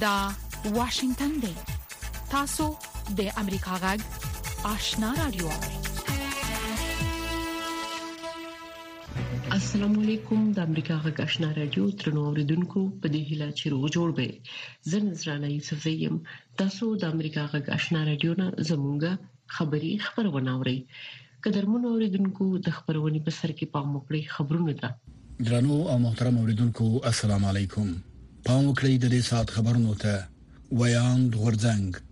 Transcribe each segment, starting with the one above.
دا واشنگتن دی تاسو د امریکا غږ آشنا رادیو السلام علیکم د امریکا غږ آشنا رادیو ترنو اوریدونکو په دې هیله چې روغ جوړ به زه نذرانه یوسف زیم تاسو د امریکا غږ آشنا رادیو نه زمونږه خبری خبرونه اوري قدرمن اوریدونکو د خبرونې په سر کې پام وکړئ خبرونه ده درنو او محترم اوریدونکو السلام علیکم پام وکړئ د دې سات خبرونو ته ویاند غورځنګ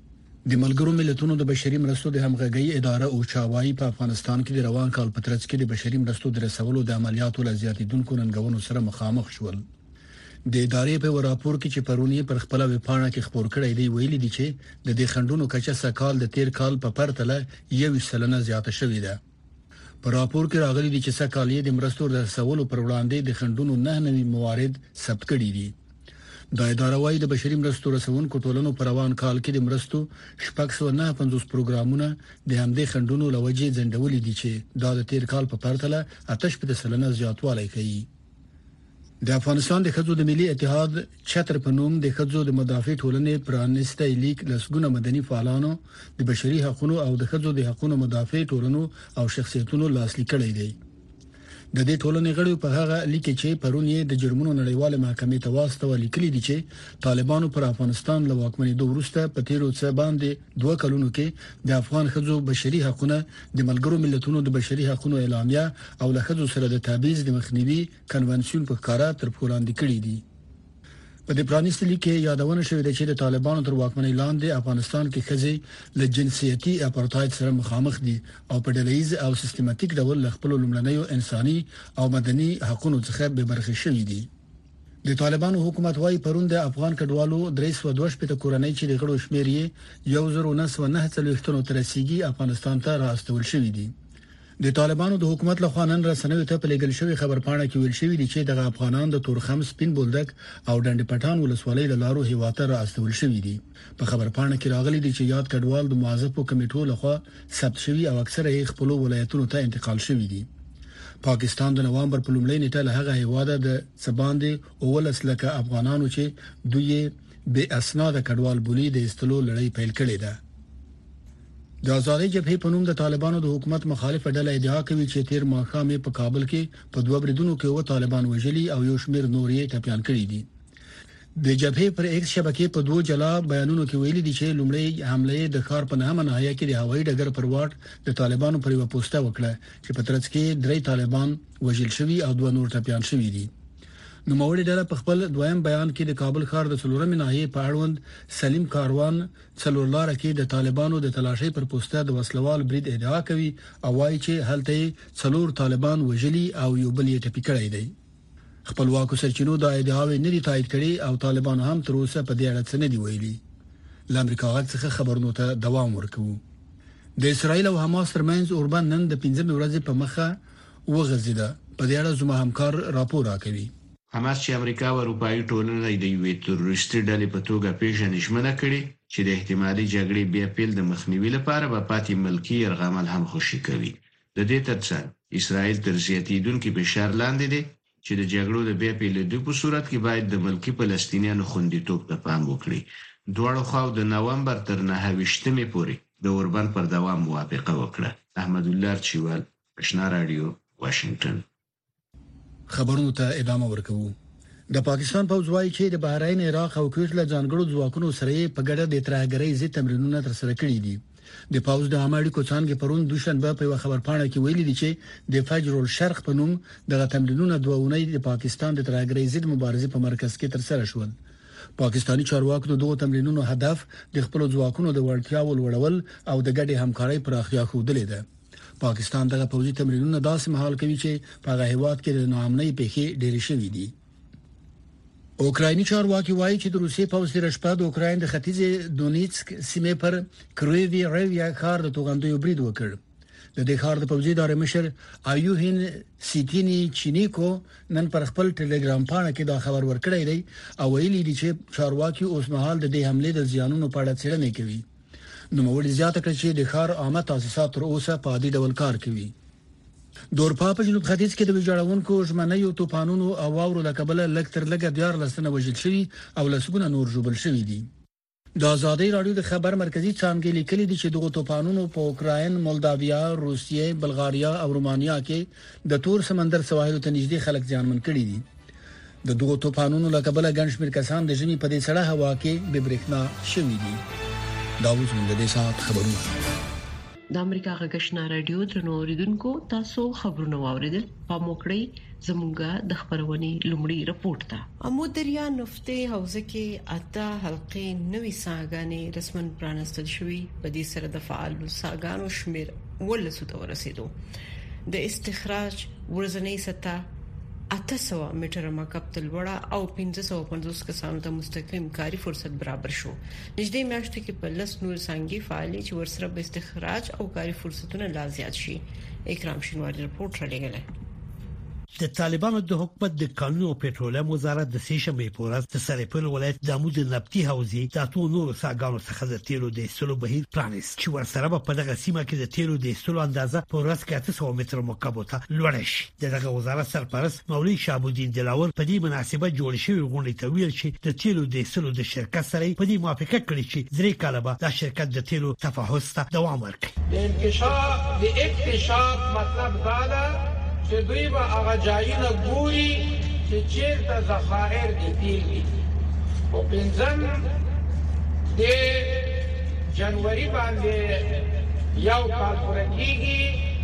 د ملګرو ملتونو د بشري مرستو د همغږي اداره او چاوای په افغانستان کې د روان کال په ترڅ کې د بشري مرستو د رسولو د عملیاتو لزیاتیدونکو ننګونو سره مخامخ شول د ادارې په راپور کې چې پرون یې پر خپل ویب پاڼه کې خبر کړی دی ویلي دي چې د دې خندونو کچه سکهال د تیر کال په پرتله 21 سلنه زیاته شوې ده په راپور کې راغلي دي چې سکهال یې د مرستو د رسولو پر وړاندې د خندونو نه نوي موارد ثبت کړي دي دا اداره وايي د بشري مرستو رسونکو ټولنو پر روان کال کې د مرستو شپږ سو نه پنځوس پروګرامونه د همدې خندونو لوجې ځندولې دي چې دا د تیر کال په پرتله 18 سلنه زیاتوالی کوي د افغانستان د خځو د ملي اتحاد چتر په نوم د خځو د مدافع ټولنې پرانیسته لیک لسګونه مدني فعالانو د بشري حقوقو او د خځو د حقوقو مدافع ټولنو او شخصیتونو لاسلیک کړی دی د دې ټولنې غړیو په هغه لیک کې پرون یې د جرمونو نړیوال محکمې ته واستو لیکلي دي چې طالبانو پر افغانستان له واکمنۍ دوه ورسته په تیرو څه باندې دوه کلونو کې د افغان ښځو بشري حقونه د ملګرو ملتونو د بشري حقونو اعلامیه او له ښځو سره د تبعیض د مخنیوي کنوانسیون په ښکارا تر پښو لاندې کړي دي په دې پرانیستي لیک کې یادونه شوې ده چې د طالبانو تر واکمنۍ لاندې افغانستان کې ښځې له جنسیتي اپارتاید سره مخامخ دي او په ډلهییز او سیستماتیک ډول له خپل لومړنیو انساني او مدني حقوقو څخه بې برخې شوې دي د طالبانو حکومت وايي پرون د افغان کډوالو 322 کورنۍ چې د غړو شمیر یې 1949 تنو ته رسیدي افغانستان ته راستول شوې دي د طالبانو د حکومت لخوا نن رسنیو ته په لګل شوی خبر پاڼه کې ویل شوی دی چې دغه افغانان د تورخم سپین بولدک او ډنډ پټان ولسوالۍ لارو هیواته راستول شوې دي په خبرپاڼه کې راغلي دي چې یاد کډوال د موظفو کمیټو لخوا ثبت شوي او اکثره یې خپل ولایتونو ته انتقال شوي دي پاکستان د نوامبر په لومړۍ نیټه له هغه هیواده د سباندې اولس لکه افغانانو چې دوی به اسناد کډوال بولی د استلو لړۍ پیل کړې ده د ازادي جبهې په نوم د طالبانو د حکومت مخالفه ډله ادعا کوي چې تیر ماښام په کابل کې په دوه بریدونو کې و طالبان وژلي او یو شمېر نور یې ټپيان کړي دي د جبهې پر ایکس شبکې په دوه جلا بیانونو کې ویلي دي چې لومړی حمله د ښار په نهمه ناحیه کې د هوایي ډګر پر واټ د طالبانو پر یو پوسټه وکړه چې په ترڅ کې درې طالبان وژل شوي او دوه نور ټپيان شوي دي نو موري ډله په خپل دویم بیان کې د کابل ښار د څلورمې ناحیې په اړوند سلیم کاروان څلور لار کې د طالبانو د تلاشۍ پر پوسټه د وسلوال برید ادعا کوي او وایي چې هلته څلور طالبان وژلي او یو بل یې ټپي کړی دی خپلواکو سرچینو دا ادعاوې نه دي تایید کړې او طالبانو هم تر اوسه په دې اړه څه نه دي ویلي. له امریکا غږ څخه خبرونو ته دوام ورکوو. د اسراییل او حماس ترمنځ اوربند نن د پنځمې ورځې په مخه وغځیده. په دې اړه زما همکار راپور راکوي. حماس چې امریکا او اروپايي ټولنه یې د یوې تروریستي ډلې په توګه پېژني ژمنه کړې چې د احتمالي جګړې بیا پېل د مخنیوي لپاره به پاتې ملکي یرغمل هم خوشې کوي. د دې تر څنګ، اسرائیل تر زیاتېدونکي فشار لاندې دی چې د جګړو د بیا پېلېدو په صورت کې باید د ملکي فلسطینیانو خوندیتوب ته پام وکړي. دواړو خواو د نومبر تر نهه ویشت مې پورې د اوربند پر دوام موافقه وکړه. احمدالله چیوال، اشنا راډیو، واشنګټن. خبرونو ته ادامه ورکوو د پاکستان پوځ وایي چې د بحرین عراق او کویت له ځانګړو ځواکونو سره یې په ګډه د ترهګرۍ ضد تمرینونه ترسره کړي دي د پوځ د عامه اړیکو څانګې پرون دوشنبه په یو خبر پاڼه کې ویلي دي چې د فجر الشرق په نوم دغه تمرینونه دوه اونۍ د پاکستان د ترهګرۍ ضد مبارزې په مرکز کې ترسره شول پاکستانی چارواکو د دوه تمرینونو هدف د خپل ځواکونو د وړتیاو لوړول او د ګډې همکارۍ پراختیا ښودلې ده پاکستان دغه پوځي تمرینونه داسې مهال کوي چې په هغه هیواد کې د ناامنۍ پیښې ډېرې شوې دي اوکرایني چارواکي وایي چې د روسیې پوځ د رشپا د اوکراین د ختیځې دونیتسک سیمې پر کرویوی ریویا ښار د توغندیو برید وکړ د دې ښار د پوځي ادارې مشر ایوهین سیتینی چینیکو نن پر خپل ټلګرام پاڼه کې دا خبر ورکړی دی او ویلي دی چې چارواکي اوس مهال د دې حمله د زیانونو په اړه څېړنه کوي نوموړي زیاته کړه چې د ښار عامه تاسیسات تر اوسه په عادي ډول کار کوي. د اروپا په جنوب ختیځ کې د ویجاړونکو ژمنیو توپانونو او واورو له کبله لږ تر لږه 14 تنه وژل شوي او لسګونه نور ژوبل شوي دي. د ازادۍ راډیو د خبر مرکزي څانګې لیکلي دي چې دغو توپانونو په اوکراین، مولداویا، روسیې، بلغاریا او رومانیا کې د تور سمندر سواحلو ته نږدې خلک زیانمن کړي دي. د دغو توپانونو له کبله ګڼ شمېر کسان د ژمي په دې سړه هوا کې بې برېښنا شوي دي دا اوس موږ د ساعت خبرونه د امریکا غږشنا رادیو درنو اوریدونکو تاسو خبرونه واوریدل پام وکړئ زموږه د خبرونې لومړی رپورت ته امودریا نفته حوزه کې اته حلقې نوې ساګانې رسمن پرانستل شوې په دې سره د فعالو ساګانو شمیر ولسو ته ورسېدو د استخراج ورځنی سطح 800 میټر مکعب ته لوړه او 1550 کسانو ته مستقیم کاری فرصت برابر شو نږدې میاشتو کې په لس نور څنګه فعالي چې ورسره به استخراج او کاری فرصتونه لا زیات شي اکرام شینواری رپورټ را لګل د طالبانو د حکومت د کانونو او پېټرولیم وزارت د سیشنبې په ورځ د سرپل ولایت د عمود نبتی حوزې د اتو نورو څاګانو څخه د تیلو د ایستلو بهیر پرانیست چې ورسره به په دغه سیمه کې د تیلو د ایستلو اندازه په ورځ کې 800 متر مکعب ته لوړ شي دغه وزارت سرپرست مولوی شهاب الدین دلاور په دې مناسبت جوړ شوی غونډه ته ویل چې د تیلو د ایستلو د شرکت سره په دې موافقه کړې چې درې کاله به دا شرکت د تیلو تفحص ته دوام ورکړي د انکشاف د اکتشاف مطلب دا ده چې دوی به هغه ځایونه ګوري چې چیرته ذخایر دي تیل دي او پنځم د جنوري باندې يو کال پوره کيږي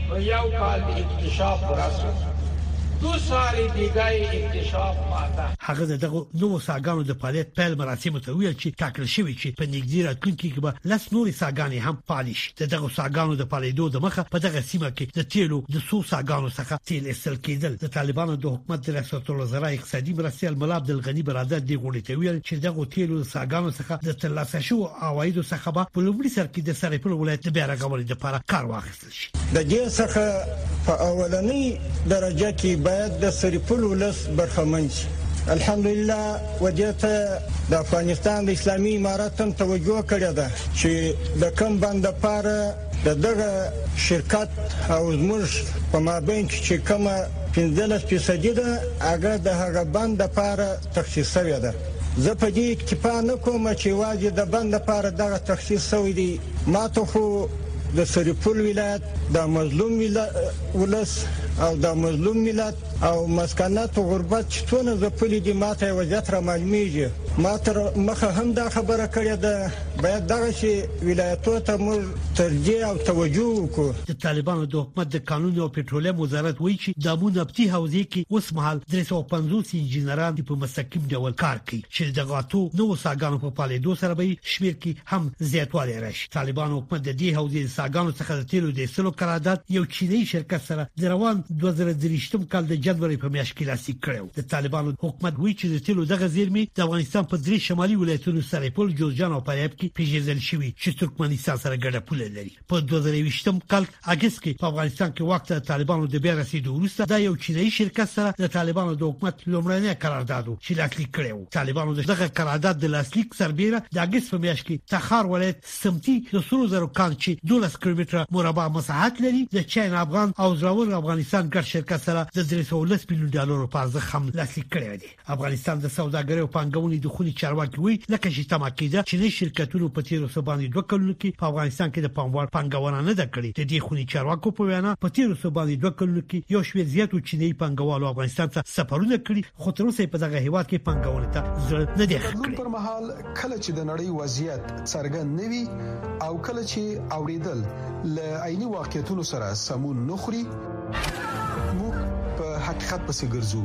نو يو کال د اکتشاف پوره سو دو سال دیګه اکتشاف ماته. هغه د دغو نوو څاګانو د فعالیت پیل مراسمو ته وویل چې ټاکل شوې چې په نږدې راتلونکي کې به لس نورې څاګانې هم فعالې شي د دغو څاګانو د فعالېدو د مخه په دغه سیمه کې د تیلو د څو څاګانو څخه تیل ایستل کېدل د طالبانو د حکومت د ریاست الوزرا اقتصادي مرستیال ملا عبدالغني برادر دې غونډې ته ویل چې دغو تیلو څاګانو څخه د ترلاسه شوو عوایدو څخه به په لومړي سر کې د سرپل ولایت د بیا رغونې لپاره کار واخیستل شي د دې څخه په اولنۍ درجه کې باید د سرپل ولس برخمن شي الحمدلله ودې ته د افغانستان د اسلامي امارت هم توجه کړې ده چې د کم بند لپاره د دغه شرکت او زموږ په مابین کې چې کومه 15 فیصدي ده هغه د هغه بند لپاره تخصیص شوې ده زه په دې اکتفا نه کوم چې یوازې د بند لپاره دغه تخصیص شوی دی ماته خو د سرپل ولایت دا مظلوم ولس او دا مظلوم ملت او مسکنت او غربت چې څونه ځپلي دي ماته یې وضعیت را معلومیږي ما تر مخه هم دا خبره کړې ده باید دغسې ولایتو ته موږ ترجیح او توجه وکړو د طالبانو د حکومت د کانونو او پټرولیم وزارت وایي چې د امو نفتي حوزې کې اوسمهال 350 انجنیران په مستقیم ډول کار کوي چې د غاتو نو ساګانو په پالیدو سره به شمیر کې هم زیاتوالی راشي طالبان حکومت د دې حوزې ساګانو څخه د تیلو د سلو قرارداد یو چینی شرکت سره د روان 2023 کال د جنوري په میاشت کې لاسلیک کړو د طالبانو حکومت وایي چې د تیلو دغه زیرمې د افغانستان په درې شمالي ولایتونو سرپل جوزجان او فاریاب کې پیژندل شوی چې ترکمنستان سره ګډه پوله لري په 2020م کال اگست کې په افغانستان کې وخت طالبانو د بیا رسیدو وروسته د یو چینایي شرکت سره د طالبانو د حکومت لومړنی قرارداد و چې لاسلیک کړی و طالبانو دغه قرارداد د لاسلیک سربېره د اگست په میاشت کې تخار ولایت سمتي د سرو زرو کان چې 12 کیلومتر مربع مساحت لري د چین افغان او زراور افغانستان ګډ شرکت سره د 310 میلیون ډالرو په ارزښت هم لاسلیک کړی دی افغانستان د سوداګرۍ او پانګونې د خونې چارواکي وایي لکه چې تمه کېده چې نه شرکتونو په تیرو څه باندې دوه کلونو کې په افغانستان کې د پاموړ پانګونه نه ده کړې د دې خونې چارواکو په وینا په تیرو څه باندې دوه کلونو کې یو شمېر زیاتو چینایي پانګوالو افغانستان ته سفرونه کړي خو تر اوسه په دغه هیواد کې پانګونه ته زړه نه دی ښه کړی کله چې د نړۍ وضعیت څرګند نه وي او کله چې اوریدل ل عیني واقعیتونو سره سمون نه خوري موږ په حقیقت پسې ګرځو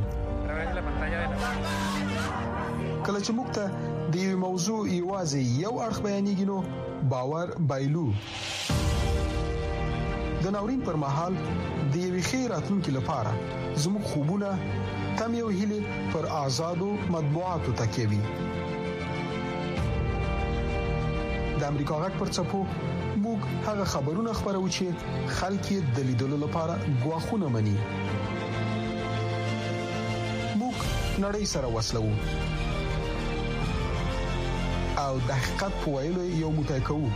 کله چې موږ ته د یو موضوع یوازې یو اړخ بیانېږي نو باور بایلو د ناورین پر مهال د یوې ښې راتلونکې لپاره زموږ خوبونه تم یو هلي پر آزادو مطبوعاتو تکیه وي د امریکا غږ پر چپو موږ هغه خبرونه خبرو چې خلک یې د لیدلو لپاره غواخونه مني موږ نړۍ سره وسلو او د حقیقت په ویلو یو متای کوو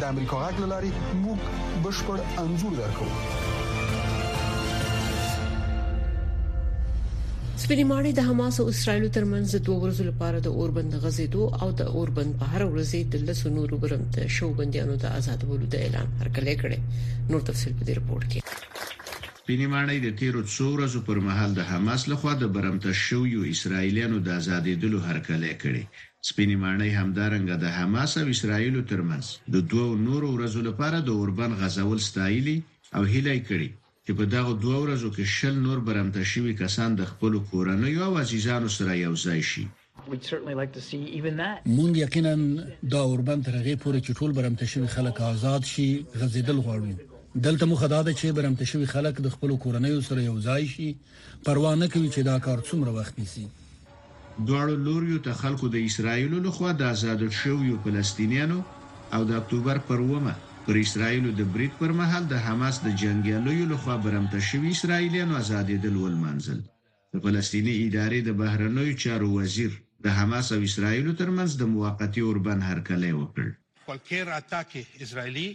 د امریکا غږ لاري موږ بشپړ انزور درکو سپینې ماڼۍ د حماس او اسرایل ترمنځ د دوه ورځو لپاره د اوربند غزیدو او د اوربند په هر ورځ د لسو نورو برمته شو بنديانو د آزادولو د اعلان هرکلی کړي نور تفصيل په دې رپورت کې سپینې ماڼۍ د تیرو څو ورځو پر مهال د حماس لخوا د برمته شویو اسرایلیانو د آزادېدلو هرکلی کړي سپینې ماڼۍ همدارنګه د حماس او اسراییلو ترمنځ د دوو نورو ورځو لپاره د اوربند غځول ستایلي او هیله یې کړې چې په دغو دوو ورځو کې شل نور برمته شوي کسان د خپلو کورنیو او عزیزانو سره یوځای شي. مونږ یقینا دا اوربند تر هغې پورې چې ټول برمته شوي خلک ازاد شي غځیدل غواړو. دلته موخه دا ده چې برمته شوي خلک د خپلو کورنیو سره یوځای شي، پروا نه کوي چې دا کار څومره وخت نیسي. دواړو لوریو ته خلکو د اسراییلو له خوا د ازادو شویو فلسطینیانو او د اکتوبر پر اوومه پر اسراییلو د برید پر مهال د حماس د جنګیالیو له خوا برمته شوي اسراییلیانو ازادېدل ولمانځل. د فلسطیني ادارې د بهرنیو چارو وزیر د حماس او اسراییلو ترمنځ د موقتي اوربند هرکلی وکړ. خپل کېر اتا کې اسراییلي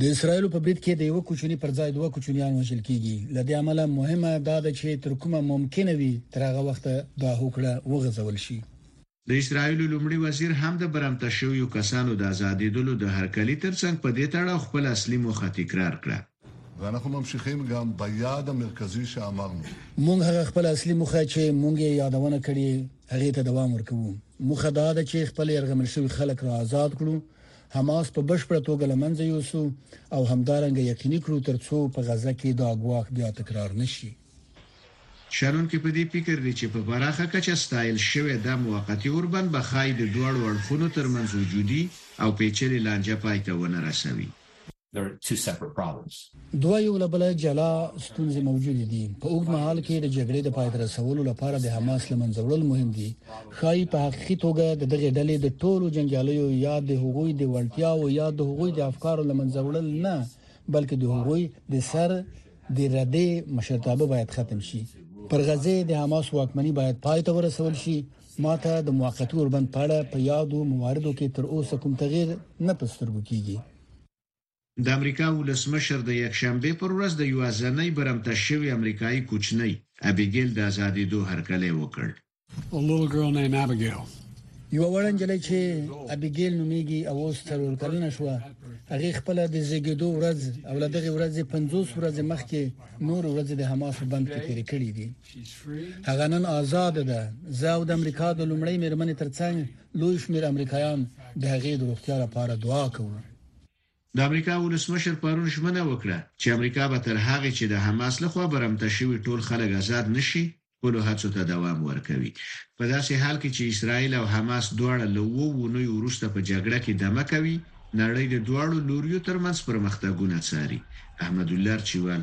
د اسرایلو په برید کې د یو کوچني پر ځای دوه کوچنیان وژل کیږي لدې عمله مهمه دا ده چې تر کومه ممکنه وي تر هغه وخت دا هوکړه وغځول شي. د اسرایلو لومړي وزیر هم د برمته شویو کسانو د ازادیدلو د هرکلي ترڅنګ په دې تړاو خپل اصلي موخه تکرار کړه. موږ هغه خپل اصلي موخه چې موږ یې یادونه کړې هغې ته دوام ورکوو. موخه دا ده چې خپل یرغمل شوي خلک را ازاد کړو حماس په بشپړه توګه لمنځه یوسو او همدارنګه یقیني کړو ترڅو په غزه کې دا ګواښ بیا تکرار نشي. شنونکي په دې فکر دي چې په پراخه کچه ستایل شوی دا موقتي اوربند به ښايي د دواړو اړخونو ترمنځ وجودي او پېچلې لانجه پای ته ونه رسوي. دوه یو له بله جلا ستونزې موجودې دي. په اوږد مهال کې د جګړې د پای ته رسولو لپاره د حماس له منځه وړل مهم دي. ښايي په حقیقي توګه د دغې ډلې د ټولو جنګیالیو یا د هغوی د وړتیاوو یا د هغوی د افکارو له منځه وړل نه، بلکې د هغوی د سر د ردې مشرتابه باید ختم شي. پر غزې د حماس واکمني باید پای ته ورسول شي. ما ته د موقتي اوربند په اړه په یادو مواردو کې تر اوسه کوم تغیر نه په سترګو کېږي. د امریکا ولسمشر د یکشنبې پر ورځ د یواځنۍ برمته شوې امریکايي کوچنۍ ابیګیل د ازادیدو هرکلی وکړ. یوه وړه نجلۍ چې ابیګیل نومیږي او اوس څلور کلنه شوه، هغې خپله د زیږیدو ورځ او له دغې ورځې پنځوس ورځې مخکې نورې ورځې د حماس په بند کې تیرې کړې دي. هغه نن ازاده ده. زه او د امریکا د لومړۍ میرمنې ترڅنګ لوی شمېر امریکایان د هغې د روغتیا لپاره دعا کوو. د امریکا ولسمشر پرون ژمنه وکړه چې امریکا به تر هغې چې د حماس له خوا برمته شوي ټول خلک ازاد نه شي، خپلو هڅو ته دوام ورکوي. په داسې حال کې چې اسراییل او حماس دواړه له اوو اوونیو وروسته په جګړه کې دمه کوي، نړۍ د دواړو لوریو ترمنځ پرمختګونه څاري. احمدالله رچیوال.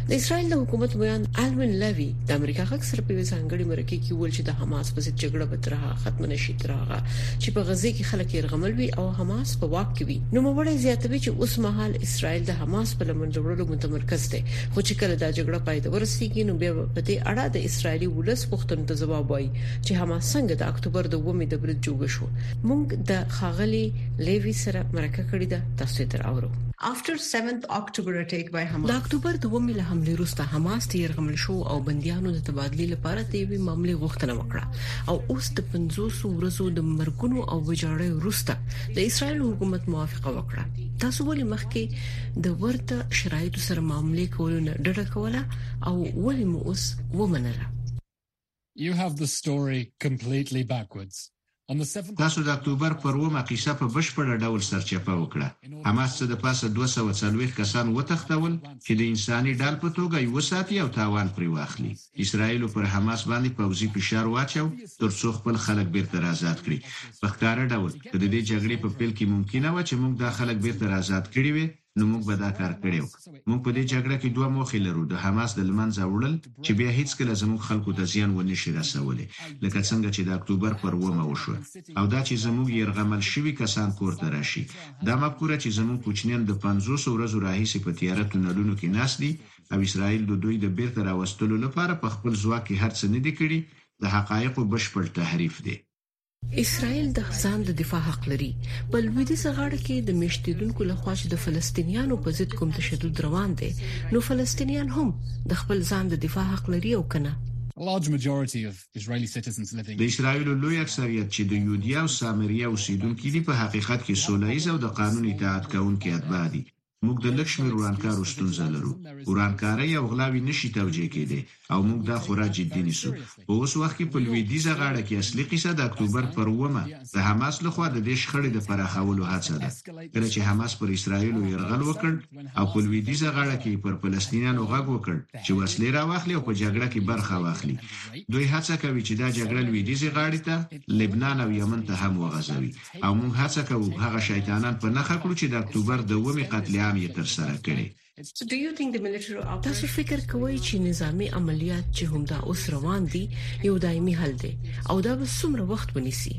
د اسرایل د حکومت ویاند الوین لوی د امریکا غږ سره په ځانګړي مرکه کې ویل چې د حماس په ضد جګړه به تر هغه ختم نشي تر هغه چې په غزه کې خلک یې رغمل وي او حماس په واک کې وي نو موړی زیاتوي چې اوس مهال اسرایل د حماس په لمن جوړولو متمرکز دی خو چې کله دا جګړه پای ته ورسیږي نو بیا په دې اړه د اسرایلی ولس پښتنو ته ځواب وایي چې حماس څنګه د اکتوبر د ومه د برید جوړ شو موږ د خاغلی لیوی سره مرکه کړې ده تاسو ته راوړو 7 اکتوبر اټیک بای حماس د اکتوبر دومې له حمله وروسته حماس د يرغمل شو او بنديانو د تبادلې لپاره د یوې معاملې غوښتنه وکړه او اوس د 500 ورځو د مرګونو او وجاړۍ وروسته د اسرایل حکومت موافقه وکړه تاسو ولې مخکې د ورته شرایطو سره معاملې کولو نه ډډه کوله او ولې مو اوس ومنله تاسو د اکتوبر پر اوومه قیصه په بشپړ ډول سرچپه وکړه. حماس څه د پاسه دوه سوه څلوېښت کسان وتښتول چې د انساني ډال په توګه یې وساتي او تاوان پرې واخلي. اسراییلو پر حماس باندې پوځي فشار واچاو تر څو خپل خلک بېرته را ازاد کړي. په ښکاره ډول که د دې جګړې په پیل کې ممکنه وه چې موږ دا خلک بېرته را ازاد کړي وی، نو موږ به دا کار کړی و. موږ په دې جګړه کې دوه موخې لرو، د حماس د لمنځه وړل، چې بیا هیڅکله زموږ خلکو ته زیان ونشي رسولی، لکه څنګه چې د اکتوبر پر اوومه وشوه، او دا چې زموږ یرغمل شوي کسان کور ته راشي. دا مفکوره چې زموږ کوچنیان د پنځوسو ورځو راهیسې په تیاره تونلونو کې ناست دي او اسرائیل د دوی د بیرته راوستلو لپاره په خپل ځواک کې هر څه نه دي کړي، د حقایقو بشپړ تحریف دی. اسرائیل د ځان د دفاع حق لري په لویدیځ غاړه کې د میشتیدونکو له خوا چې د فلسطینیانو په ضد کوم تشدد روان دی نو فلسطینیان هم د خپل ځان د دفاع حق لري او کنه د اسرائیل لوی اکثریت چې د یودیا او سامریا اوسیدونکو دي په حقیقت کې سولهییز او د قانون اطاعت کوونکي اتباع دي موږ د لږ شمېر ورانکارو ستونزه لرو، ورانکارۍ او غلاوې نه شي توجیه کېدی او موږ دا خورا جدي نیسو. په اوس وخت کې په لوېدیځه غاړه کې اصلي قیصه د اکتوبر پر اوومه د حماس له خوا د دې شخړې د پراخولو هڅه ده. کله چې حماس پر اسراییلو یرغل وکړ او په لوېدیځه غاړه کې یې پر فلسطینیانو غږ وکړ چې وسلې راواخلي او په جګړه کې برخه واخلي، دوی هڅه کوي چې دا جګړه لوېدیځې غاړې ته، لبنان او یمن ته هم وغځوي. او موږ هڅه کوو هغه شیطانان په نښه کړو چې د اکتوبر د اومې قتل عام یې تر سره کړي. تاسو فکر کوئ چې نظامی عملیات چې همدا اوس روان دي یو دایمي حل دی او دا به څومره وخت ونیسي؟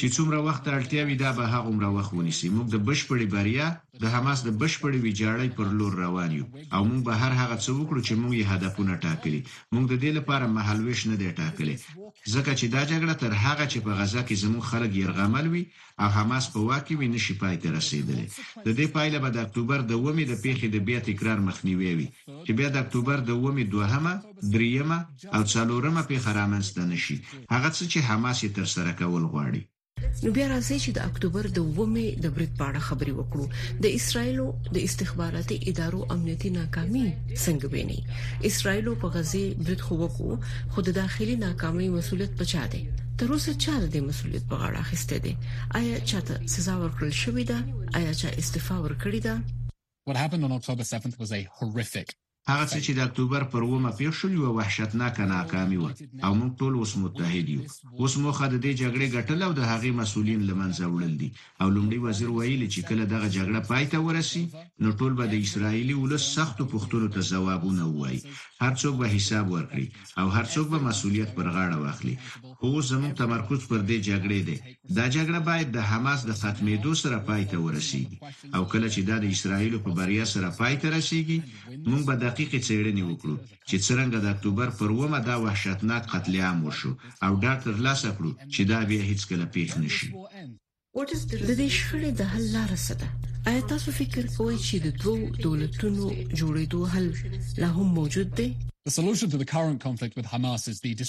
چې څومره وخت ته اړتیا وي دا به هغومره وخت ونیسي. موږ د بشپړې بریا د حماس د بشپړې ویجاړۍ پر لور روان یو او موږ به هر هغه څه وکړو چې موږ یې هدفونه ټاکلي. موږ د دې لپاره مهالوېش نه دی ټاکلی، ځکه چې دا جګړه تر هغه چې په غزه کې زموږ خلک یرغمل وي او حماس په واک کې وي، نه شي پای ته رسېدلی. د دې پایله به د اکتوبر د اوومې د پېښې د بیا تکرار مخنیوی وي، چې بیا د اکتوبر د اوومې دوهمه، درېیمه او څلورمه پېښه رامنځته نه شي، هغه څه چې حماس یې ترسره کول غواړي. نو بیا راځي چې د اکتوبر د ومه د برید په اړه خبرې وکړو د اسرایلو د استخباراتي ادارو امنیتي ناکامي څنګه ویني اسرایلو په غزه برید خو وکړو خو د داخلي ناکامۍ مسولیت پچا دی تر اوسه چا د دې مسولیت په غاړه اخیسته دي آیا چاته سزا ورکړل شوې ده آیا چا استعفا ورکړې ده What happened on October 7th was a horrific هغه څه چې د اکتوبر پر اوومه پېښ شول یوه وحشتناکه ناکامي وه او موږ ټول اوس متحد یو. اوس موخه د دې جګړې ګټل او د هغې مسؤلین له منځه وړل دي او لومړي وزیر ویلي چې کله دغه جګړه پای ته ورسي نو ټول به د اسراییلي ولس سختو پوښتنو ته ځوابونه ووایي، هر څوک به حساب ورکړي او هر څوک به مسؤلیت پر غاړه واخلي، خو اوس زموږ تمرکز پر دې جګړې دی. دا جګړه باید د حماس د ختمیدو سره پای ته ورسیږي او کله چې دا د اسراییلو په بریا سره پای ته رسیږي موږ به دقیقې څیړنې وکړو چې څرنګه د اکتوبر پر اوومه دا وحشتناک قتل عام وشو او ډاډ ترلاسه کړو چې دا بیا هیڅکله پیښ نشي. د دې شخړې د حل لار څه ده؟ آیا تاسو فکر کوئ چې د دوو دولتونو جوړېدو حل لا هم موجود دی؟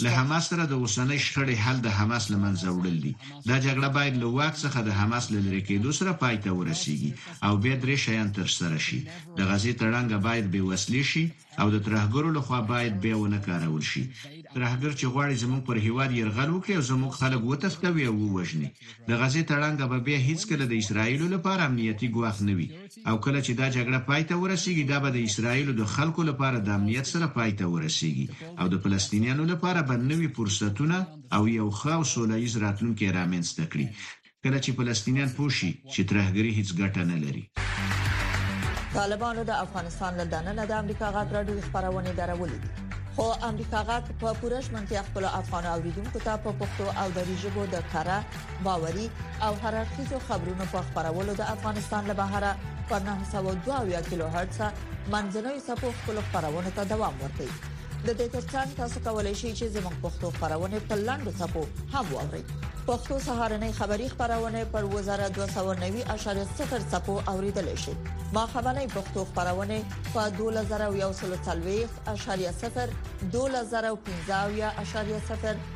له حماس سره د اوسنۍ شخړې حل د حماس له منځه وړل دي. دا جګړه باید له واک څخه د حماس له لرې کېدو سره پای ته ورسېږي او بیا درې شیان ترسره شي، د غزې تړانګه باید بې وسلې شي او د ترهګرو له خوا باید بیا ونه کارول شي، ترهګر چې غواړي زموږ پر هېواد یرغل وکړي او زموږ خلک وتښتوي او ووژني، د غزې تړانګه به بیا هېڅکله د اسراییلو لپاره امنیتي ګواښ نه وي. او کله چې دا جګړه پای ته ورسېږي، دا به د اسراییلو د خلکو لپاره د امنیت سره پای ته ورسېږي او د فلسطینیانو لپاره به نوي فرصتونه او یو ښه او سوله ییز راتلونکی رامنځته کړي، کله چې فلسطینیان پوه شي چې ترهګري هېڅ ګټه نه لري. طالبانو د افغانستان له دننه د امریکا غږ راډیو خبرونه درولي دي، خو امریکا غږ په پوره ژمنتیا خپلو افغان اوریدونکو ته په پښتو او دري ژبو د کره باوري او هر اړخیزو خبرونو په خبرولو د افغانستان له بهره په 902 کیلو هرتز منځنوي سپو خپل خبرونه ته دوام ورکړي د دې ترڅنګ تاسو کولی شئ چې زموږ پښتو خبرونه په لاندو سپو هم واورئ پښتو سهارنې خبری خبرونه پر وزاره 290.0 سپو اوریدل شي ما خبرنې پښتو خبرونه په 2040.0 2015.0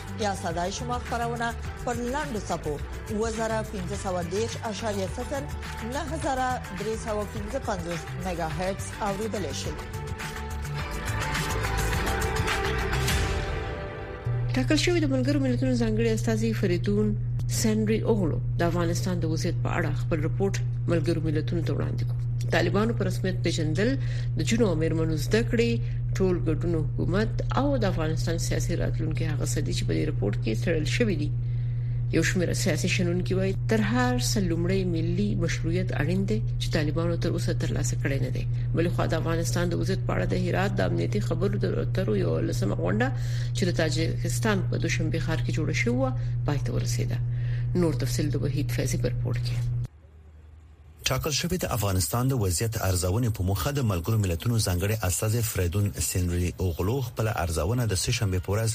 یا صداي شما خبرونه پر لاندو صفو 2513.0 9315 میگا هرتز اوریدل شي ټاکل شوې د ملګرو ملتونو ځانګړي استاذي فریدون سنري اوغلو د افغانستان د وضعیت په اړه خپل رپورت ملګرو ملتونو ته وړاندې کړ طالبانو پر رسمیت پیژندل د جنو امرمنو زده کړې ټول ګډون حکومت او د افغانستان سیاسي راتلونکي هغه سدي چې په دې رپورت کې څېړل شوې دي یو شمېر سیاسي شنونکي وایي تر هر څه لومړی ملي مشروعیت اړین دی چې طالبانو تر اوسه ترلاسه کړی نه دی بل خو د افغانستان د وضعیت په اړه د هرات د امنیتي خبرو تر یو لسمه غونډه چې د تاجکستان په دوشنبه ښار کې جوړه شوې و پای ته ورسېده نور تفصيل د وحید فیضی پر پورت کې ټاکل شوې د افغانستان د وضعیت ارزونې په موخه د ملګرو ملتونو ځانګړې استازې فریدون سینري اوغلو خپل ارزونه د سه شنبه په ورځ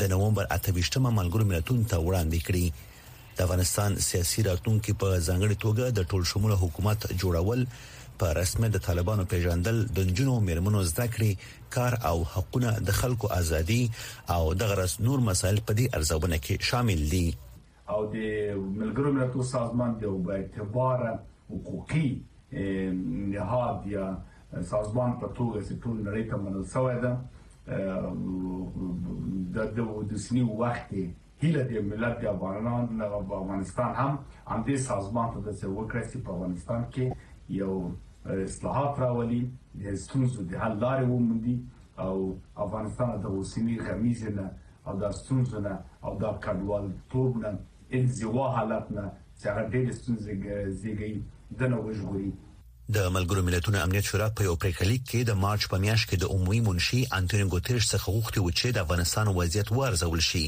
د نومبر 28 مه ملګرو ملتونو ته وړاندې کړي د افغانستان سیاسي راتلونکي په ځانګړي توګه د ټول شموله حکومت جوړول په رسمه د طالبانو پیژندل د جنونو میرمنو زده کړې کار او حقونه د خلکو ازادي او د غرس نور مسایل په دې ارزونه کې شامل دي او د ملګرو ملتو سازمان د با اعتبار حقوقي نهاد یا سازمان په توګه چې ټول نړۍ ته منل شوی ده د د اوسنی وخت هیله د ملت د افغانان د افغانستان هم هم د سازمان ته د څه وکړي چې په افغانستان کې یو اصلاحات راولي د ستونزو د حل لارې وموندي او افغانستان د اوسنی غمیزه نه او دا ستونزو نه او دا کډوال توب نه انزوا حالت نه چې هغه ډېرې ستونزې زېږوي دنه وژغوري. د ملګرو ملتونو امنیت شورا په یو پریکړه لیک کې د مارچ په میاشت کې د عمومي منشي انتونیو ګوتریش څخه غوښتي و چې د افغانستان وضعیت وارزول شي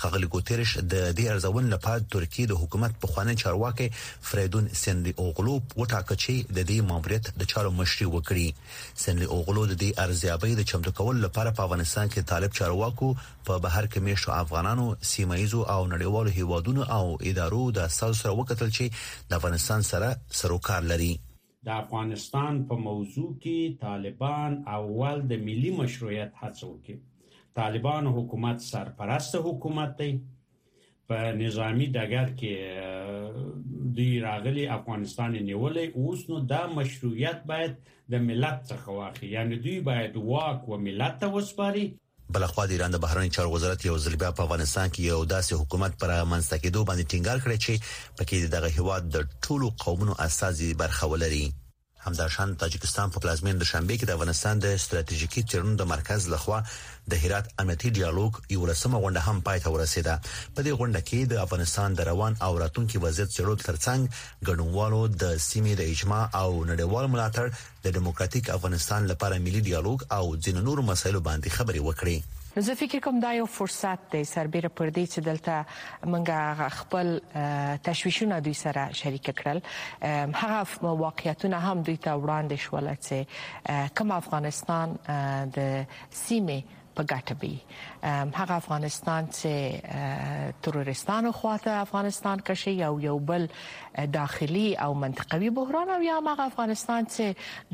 خغلی ګوتریش د دې ارزون لپاره د ترکیه د حکومت په خوانی چارواکي فریدون سنری اوغلوب وټاکه چې د دې ماموریت د چارو مشري وکړي سنلي اوغلو د دې ارزیابۍ د چمتو کولو لپاره په افغانستان کې طالب چارواکو، په بهر کې میشتو افغانانو، سیمه ییزو او نړیوالو هیوادونو او ادارو د استازو سره وکتل چې د افغانستان سره سروکار لري. د افغانستان په موضوع کې طالبان اول د ملي مشروعیت هڅه وکړي. طالبانو حکومت سرپرست حکومت دی. په نظامی ډګر کې دوی راغلي افغانستان نیولې اوس نو دا مشروعیت باید د ملت څخه واخلي یعنی دوی باید واک و ملت ته وسپاري بلخوا د ایران د بهرنی چارو وزارت یو ځل بیا په افغانستان کې یو داسې حکومت پر منځته کېدو باندې ټینګار کړی چې پکې دغه هیواد د ټولو قومونو استازي برخه ولري همداشان د تاجکستان په پلازمېنه دوشنبه کې د افغانستان د ستراتیژیکي څېړنو د مرکز لخوا د هرات امنیتي ډیالوګ یولسمه غونډه هم پای ته ورسېده په دې غونډه کې د افغانستان د روان او راتلونکي وضعیت څېړلو ترڅنګ ګډونوالو د سیمې د اجماع او نړیوال ملاتړ د دیموکراتیک افغانستان لپاره ملي ډیالوګ او ځینو نورو مسایلو باندې خبرې وکړې نو زه فکر کوم دا یو فرصت دی سربېره پر دې چې دلته موږ هغه خپل تشویشونه دوی سره شریک کړل هغه واقعیتونه هم دوی ته وړاندې شول چې کوم افغانستان د سیمه په ګټه بي هغه افغانستان چې تروریستانو خواته افغانستان کشي او یو بل داخلي او منطقوي بحران او یا هغه افغانستان چې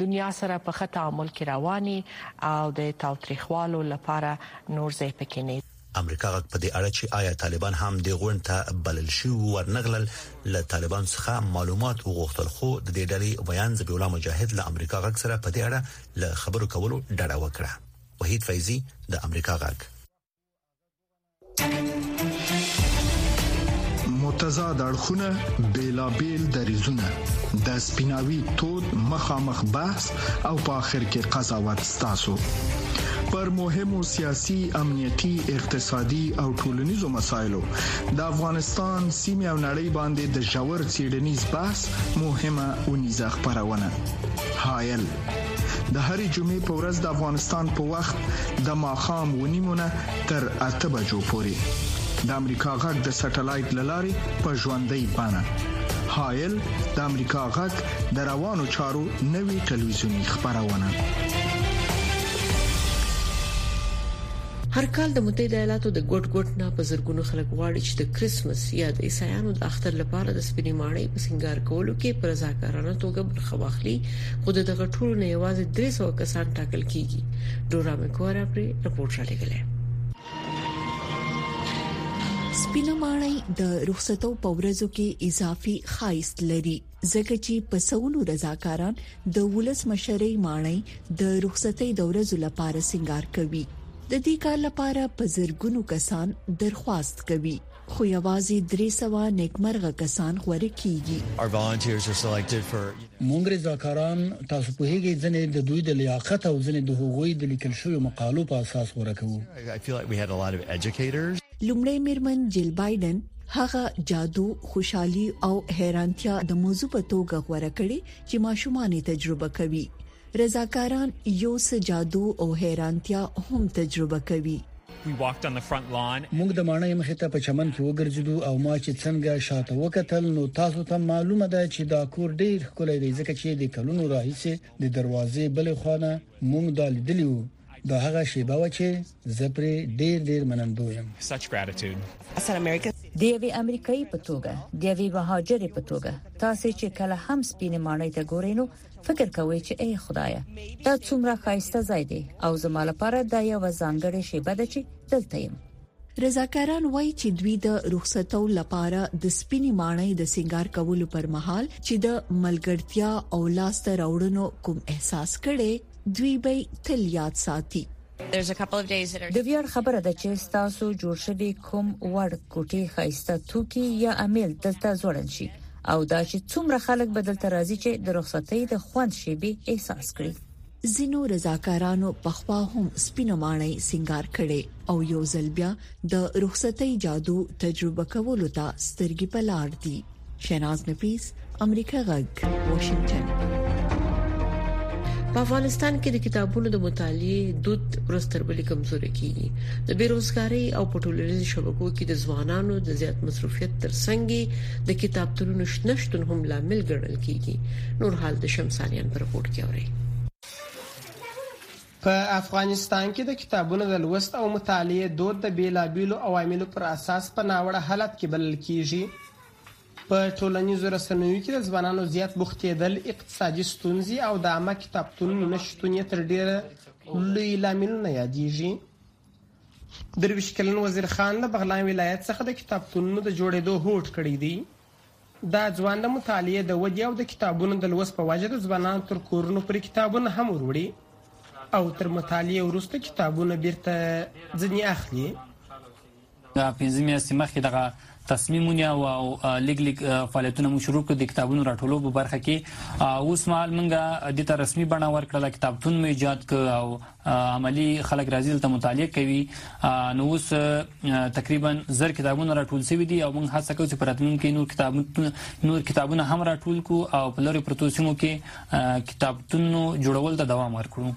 دنیا سره په خطا تعامل کې رواني او د تاوتریخوالو لپاره نور ځای پکې نه امریکا غږ په دې اړه چې آیا طالبان هم د غونډ ته بلل شي ورنغلل له طالبان څخه معلومات وغوښتل خو د دې ډلې ویاند ذبیح الله مجاهد له امریکا غږ سره په دې اړه له خبرو کولو ډډه وکړه وحید فیضی د امریکا غږ متضاد اړخونه بیلابیل دریزونه د سپیناوي تود مخامخ بحث او په اخر کې قضاوت ستاسو پر مهمو سیاسي، امنیتي، اقتصادي او ټولنیزو مسایلو د افغانستان سیمه او نړۍ باندې د ژور چیډنیز بحث مهمه اونیزه خبرونه هایل د هرې جمعې په ورځ د افغانستان په وخت د ماخام ونیمونه تر اته بجو پورې د امریکا غږ د سټلایټ لارې په ژوندۍ بانه هایل د امریکا غږ د روانو چارو نوي ټلویزیونی خبرونه هر کال د متحده ایالاتو د ګډ ګډ نه په زرګونو خلک غواړي چې د کریسمس یا د عیسایانو د اختر لپاره د سپینې ماڼۍ په سنگار کولو کې پر ځاکارانه توګه برخه واخلي خو د دغه ټولو نه یوازې 300 کسان ټاکل کیږي ډورا مکوارا پر رپورټ را لګلې سپینه ماڼۍ د رخصتو په ورځو کې اضافي خایست لري ځکه چې په سونو رضاکاران د ولس مشرۍ ماڼۍ د رخصتۍ د ورځو لپاره سنگار کوي د دې کار لپاره په زرګونو کسان درخواست کوي خو یوازې 300 نیکمرغه کسان غوړي کیږي مونږ رضاکاران تاسو په هیګي ځنې د دوی د لیاقت او ځنې د هغوی د لیکل شوی مقالو په اساس غوړه کوو لومړی میرمن جیل بایدن هغه جادو خوشحالي او حیرانتیا د موضوع په توګه غوړه کړي چې ماشومان تجربه کوي رضاکاران یو څه جادو او حیرانتیا هم تجربه کوي موږ د ماڼۍ مخې ته په چمن کې وګرځیدو او ما چې څنګه شاته وکتل نو تاسو ته معلومه ده چې دا کور ډیر ښکلی دی ځکه چې د کلونو راهیسې د دروازې بلې خوا نه موږ دا لیدلی وو دا هغه شیبه وه چې زه پرې ډیر ډیر منندوی یم. د یوې امریکایي په توګه، د یوې مهاجرې په توګه، تاسو چې کله هم سپینې ماڼۍ ته ګورئ نو فکر کوئ چې ای خدایه دا څومره ښایسته ځای دی او زما لپاره دا یوه ځانګړې شیبه ده چې دلته یم. رضاکاران وایي چې دوی د رخصتو لپاره د سپینې ماڼۍ د سنگار کولو پر مهال چې د ملګرتیا او لاس ته راوړنو کوم احساس کړي دوی به تل یاد ساتي د ویاړ خبره ده چې تاسو جوړ شوی کوم وړ کوټي خایسته توکي یا امیل دلته زوړن شي او دا چې څومره خلک بدلته راځي چې د رخصتۍ د خوند شیبي احساس کړي ځینو رضاکارانو پخوا هم سپینه ماڼۍ سنگار کړي او یو ځل بیا د رخصتۍ جادو تجربه کولو ته سترګې پلار دي شناز نفیس امریکا غږ واشنگټن په افغانستان کې د کتابونو د مطالعې دود ورستربلې کمزوري کیږي د بیروزګاری او پټولریزو شبکو کې د ځوانانو د زیات مصروفیت ترڅنګ د کتابتونونو شنشتون هم لامل ګڼل کیږي نور حال د شمساریان پر رپورت کې اوري په افغانستان کې د کتابونو د لوست او مطالعې دود د بیلابیلو عواملو پر اساس په ناوړه حالت کې بلل کیږي په ټولنیزو رسنیو کې د ځوانانو زیات بوختېدل اقتصادي ستونزې او د عامه کتابتونونو نشتون یې تر ډېره لوی لاملونه یادېږي درویشت کلن وزیر خان له بغلان ولایت څخه د کتابتونونو د جوړېدو هوډ کړی دی دا ځوان د مطالعې د ودې او د کتابونو د لوست په وجه د ځوانانو تر کورونو پورې کتابونه هم وروړي او تر مطالعې وروسته کتابونه بیرته ځنې اخلي دا پنځه میاشتې مخکې دغه تصمیم ونیو او لیګ لیګ فعالیتونه مو شروع کړ د کتابونو راټولو په برخه کې اوس مهال موږ د ته رسمي بڼه ورکړه کتابتون مو ایجاد ک او عملي خلک راځي دلته مطالعه کوي نو اوس تقریبا زر کتابونه راټول شوي دي او موږ هڅه کوو چې په راتلونکي نور کتابونه نور کتابونه هم راټول کو او په لوري پروتو سیمو کې کتابتونو جوړول ته دوام ورکړو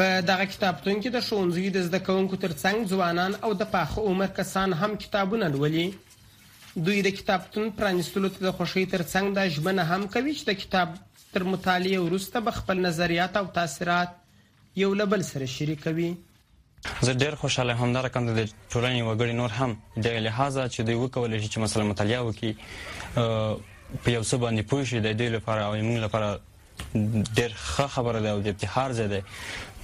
په دغه کتابتون کې د ښوونځي د زده کوونکو ترڅنګ ځوانان او د پاخ عمر کسان هم کتابونه لولي دوی د کتابتون پرانیستلو ته د خوښۍ ترڅنګ دا ژمنه هم کوي چې د کتاب تر مطالعې وروسته به خپل نظریات او تاثیرات یو له بل سره شریکوي. زه ډېر خوشحاله یم، همدا رقم د دې ټولنې وګړي نور هم، دغه لحاظه چې دوی وکولی شي چې مثلاً مطالعه وکړي، په یو څه باندې پوه شي، د دوی لپاره او زموږ لپاره ډېر ښه خبره ده او د افتخار ځای دی.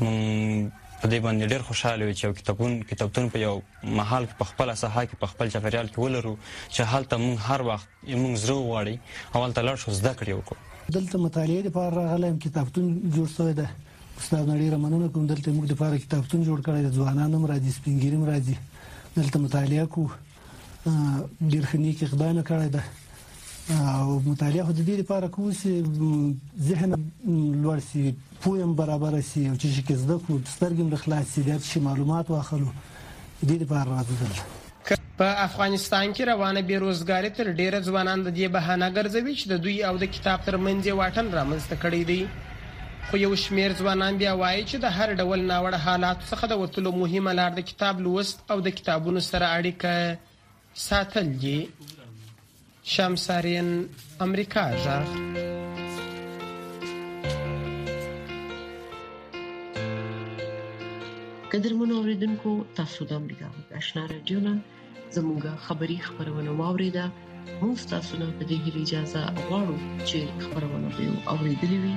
موږ په دې باندې ډېر خوشحاله یو چې یو کتابون، کتابتون په یو مهال کې په خپله ساحه کې، په خپل چاپېریال کې ولرو چې هلته موږ هر وخت، زموږ زړه غواړي او هلته لاړ شو زده کړې وکړو. دلته مطالعې لپاره راغلی یم، کتابتون جوړ شوی دی. استاد نه ډېره مننه کوم، دلته یې موږ لپاره کتابتون جوړ کړی دی، ځوانان هم راځي، سپین ږیري هم راځي، دلته مطالعه کوو. ډېر ښه نېک اقدام یې کړی دی او مطالعه خو د دې لپاره کوو چې ذهن لوړ شي، پوهه هم برابره شي، یو څه شي کې زده کړو، سترګې مو خلاصې شي، د هر څه شي معلومات واخلو، دې لپاره راځو دلته. که په افغانستان کې روانه بې روزګاري تر ډېره ځوانان د دې بهانه ګرځوي چې د دوی او د کتاب تر منځ یې واټن رامنځته کړی دی خو یو شمېر ځوانان بیا وایي چې د هر ډول ناوړه حالاتو څخه د وتلو مهمه لار د کتاب لوست او د کتابونو سره اړیکه ساتل دي. شمسارین امریکا غږ قدرمن اوریدونکو تاسو د امریکا غږ آشنا رادیو نه زموږه خبری خبرونه واوریده موږ تاسو نه په دې هیله اجازه غواړو چې خبرونه به اوریدلې وي